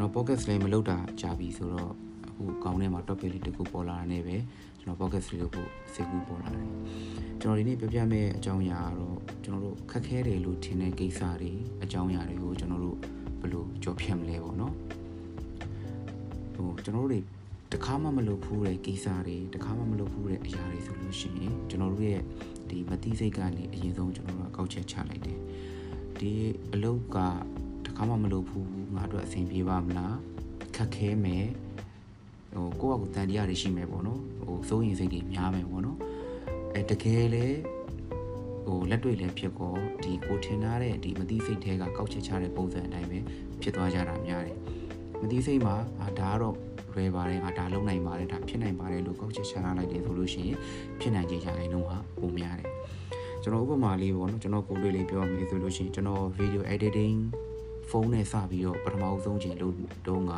တော် podcast လေးမလုပ်တာကြာပြီဆိုတော့အခုကောင်းထဲမှာ topic လေးတစ်ခုပေါ်လာတာနဲ့ပဲကျွန်တော် podcast လေးလုပ်ဖို့စိတ်ကူးပေါ်လာတယ်ကျွန်တော်ဒီနေ့ပြောပြမယ့်အကြောင်းအရာကတော့ကျွန်တော်တို့ခက်ခဲတယ်လို့ထင်တဲ့ကိစ္စတွေအကြောင်းအရာတွေကိုကျွန်တော်တို့ဘယ်လိုကြော်ဖြတ်မလဲပေါ့နော်ဟိုကျွန်တော်တို့တွေတခါမှမလုပ်ဘူးတဲ့ကိစ္စတွေတခါမှမလုပ်ဘူးတဲ့အရာတွေဆိုလို့ရှိရင်ကျွန်တော်တို့ရဲ့ဒီမတိစိတ်ကနေအရင်ဆုံးကျွန်တော်တို့ကကောက်ချက်ချလိုက်တယ် ဒီအလုပ်ကတခါမှမလုပ်ဘူးငါတို့အဆင်ပြေပါမလားခက်ခဲမယ်ဟိုကိုယ့်အကူတန်တရားတွေရှိမယ်ပေါ့နော်ဟိုစိုးရင်စိတ်တွေများမယ်ပေါ့နော်အဲတကယ်လေဟိုလက်တွေ့လည်းဖြစ်ကောဒီကိုထင်ထားတဲ့ဒီမတိစိတ်ထဲကကောက်ချက်ချတဲ့ပုံစံအတိုင်းပဲဖြစ်သွားကြတာများတယ်မတိစိတ်မှာအာဒါကတော့လွယ်ပါတယ်ငါဒါလုံးနိုင်ပါတယ်ဒါဖြစ်နိုင်ပါတယ်လို့ကောက်ချက်ချထားလိုက်တယ်ဆိုလို့ရှိရင်ဖြစ်နိုင်ကြကြရင်တော့ပုံများတယ် ကျွန်တော်ဥပမာလေးပေါ့နော်ကျွန်တော်ကိုယ်လေးလေးပြောမယ်ဆိုလို့ရှိရင်ကျွန်တော် video editing ဖုန်းနဲ့စပြီးတော့ပထမအဆုံးချိန်လို့တုန်းက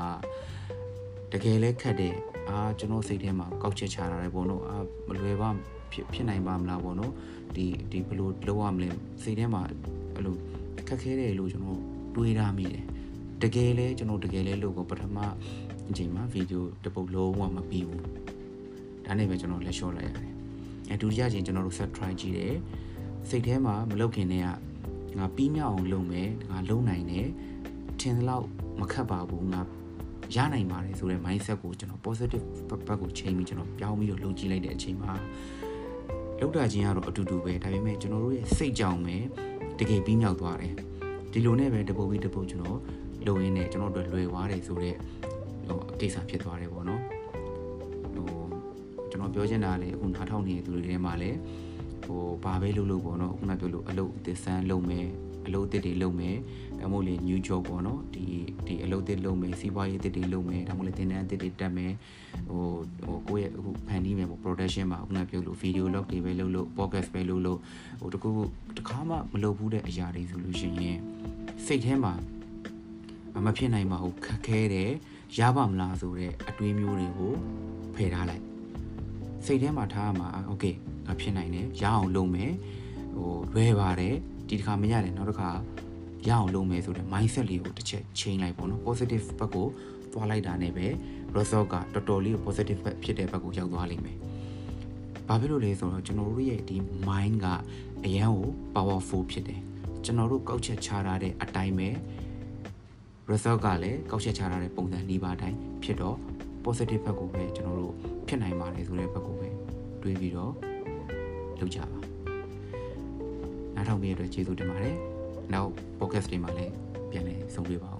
တကယ်လဲခက်တယ်အာကျွန်တော်စိတ်ထဲမှာကောက်ချက်ချတာလေပေါ့နော်အာမလွယ်ပါဖြစ်ဖြစ်နိုင်ပါမလားပေါ့နော်ဒီဒီဘယ်လိုလုပ်ရမလဲစိတ်ထဲမှာအဲ့လိုခက်ခဲတယ်လို့ကျွန်တော်တွေးထားမိတယ်တကယ်လဲကျွန်တော်တကယ်လဲလို့ကိုပထမအချိန်မှာဗီဒီယိုတစ်ပုတ်လုံးဝမပြီးဘူးဒါနဲ့ပဲကျွန်တော်လက်လျှော့လိုက်ရတယ်အဲဒုတိယချိန်ကျွန်တော်တို့ set try ကြည့်တယ် စိတ်ထဲမှာမလုပ်ခင်တည်းကငါပြီးမြောက်အောင်လုပ်မယ်ငါလုပ်နိုင်တယ်ထင်သလောက်မခက်ပါဘူးငါရနိုင်ပါတယ်ဆိုတဲ့ mindset ကိုကျွန်တော် positive ဘက်ကိုချိန်ပြီးကျွန်တော်ပြောင်းပြီးတော့လုပ်ကြည့်လိုက်တဲ့အချိန်မှာလောက်တာချင်းကတော့အတူတူပဲဒါပေမဲ့ကျွန်တော်တို့ရဲ့စိတ်ကြောင့်ပဲတကယ်ပြီးမြောက်သွားတယ်ဒီလိုနဲ့ပဲတပုတ်ပြီးတပုတ်ကျွန်တော်လုံရင်းနဲ့ကျွန်တော်တို့လွယ်သွားတယ်ဆိုတော့ဟိုကိစ္စဖြစ်သွားတယ်ပေါ့နော်ဟိုကျွန်တော်ပြောချင်တာလေအခုနားထောင်နေတဲ့သူတွေထဲမှာလည်း ဟိုဘာပဲလုပ်လို့ပေါ့နော်ခုနပြောလို့အလုပ်အသစ်ဆန်းလုပ်မယ်အလုပ်အသစ်တွေလုပ်မယ်ဒါမှမဟုတ်လေ new job ပေါ့နော်ဒီဒီအလုပ်အသစ်လုပ်မယ်စီးပွားရေးအသစ်တွေလုပ်မယ်ဒါမှမဟုတ်လေသင်တန်းအသစ်တွေတက်မယ်ဟိုဟိုကိုယ့်ရဲ့အခုဖန်တီးမယ်ပေါ့ production မှာခုနပြောလို့ video log တွေပဲလုပ်လို့ podcast ပဲလုပ်လို့ဟိုတကူတခါမှမလုပ်ဘူးတဲ့အရာတွေဆိုလို့ရှိရင်စိတ်ထဲမှာမဖြစ်နိုင်ပါဘူးခက်ခဲတယ်ရပါမလားဆိုတဲ့အတွေးမျိုးတွေကိုဖယ်ထားလိုက်စိတ်ထဲမှာထားမှာโอเค ငါဖြစ်နိုင်တယ်ရအောင်လုပ်မယ်ဟိုလွယ်ပါတယ်ဒီတစ်ခါမရတယ်နောက်တစ်ခါရအောင်လုပ်မယ်ဆိုတဲ့ mindset လေးကိုတစ်ချက် change လိုက်ပေါ့နော် positive ဘက်ကိုသွားလိုက်တာနဲ့ပဲ result ကတော်တော်လေး positive ဘက်ဖြစ်တဲ့ဘက်ကိုရောက်သွားလိမ့်မယ်။ဘာဖြစ်လို့လဲဆိုတော့ကျွန်တော်တို့ရဲ့ဒီ mind ကအရန်ကို powerful ဖြစ်တယ်။ကျွန်တော်တို့ကောက်ချက်ချထားတဲ့အတိုင်းပဲ result ကလည်းကောက်ချက်ချထားတဲ့ပုံစံနှီးပါတိုင်းဖြစ်တော့ positive ဘက်ကိုပဲကျွန်တော်တို့ဖြစ်နိုင်ပါတယ်ဆိုတဲ့ဘက်ကိုပဲတွေးပြီးတော့ လုပ်ကြပါနားထောင်ပြီးရတဲ့ကျေးဇူးတင်ပါတယ်နောက် podcast တွေမှာလည်းပြန်လည်ဆုံတွေ့ပါအောင်မယ်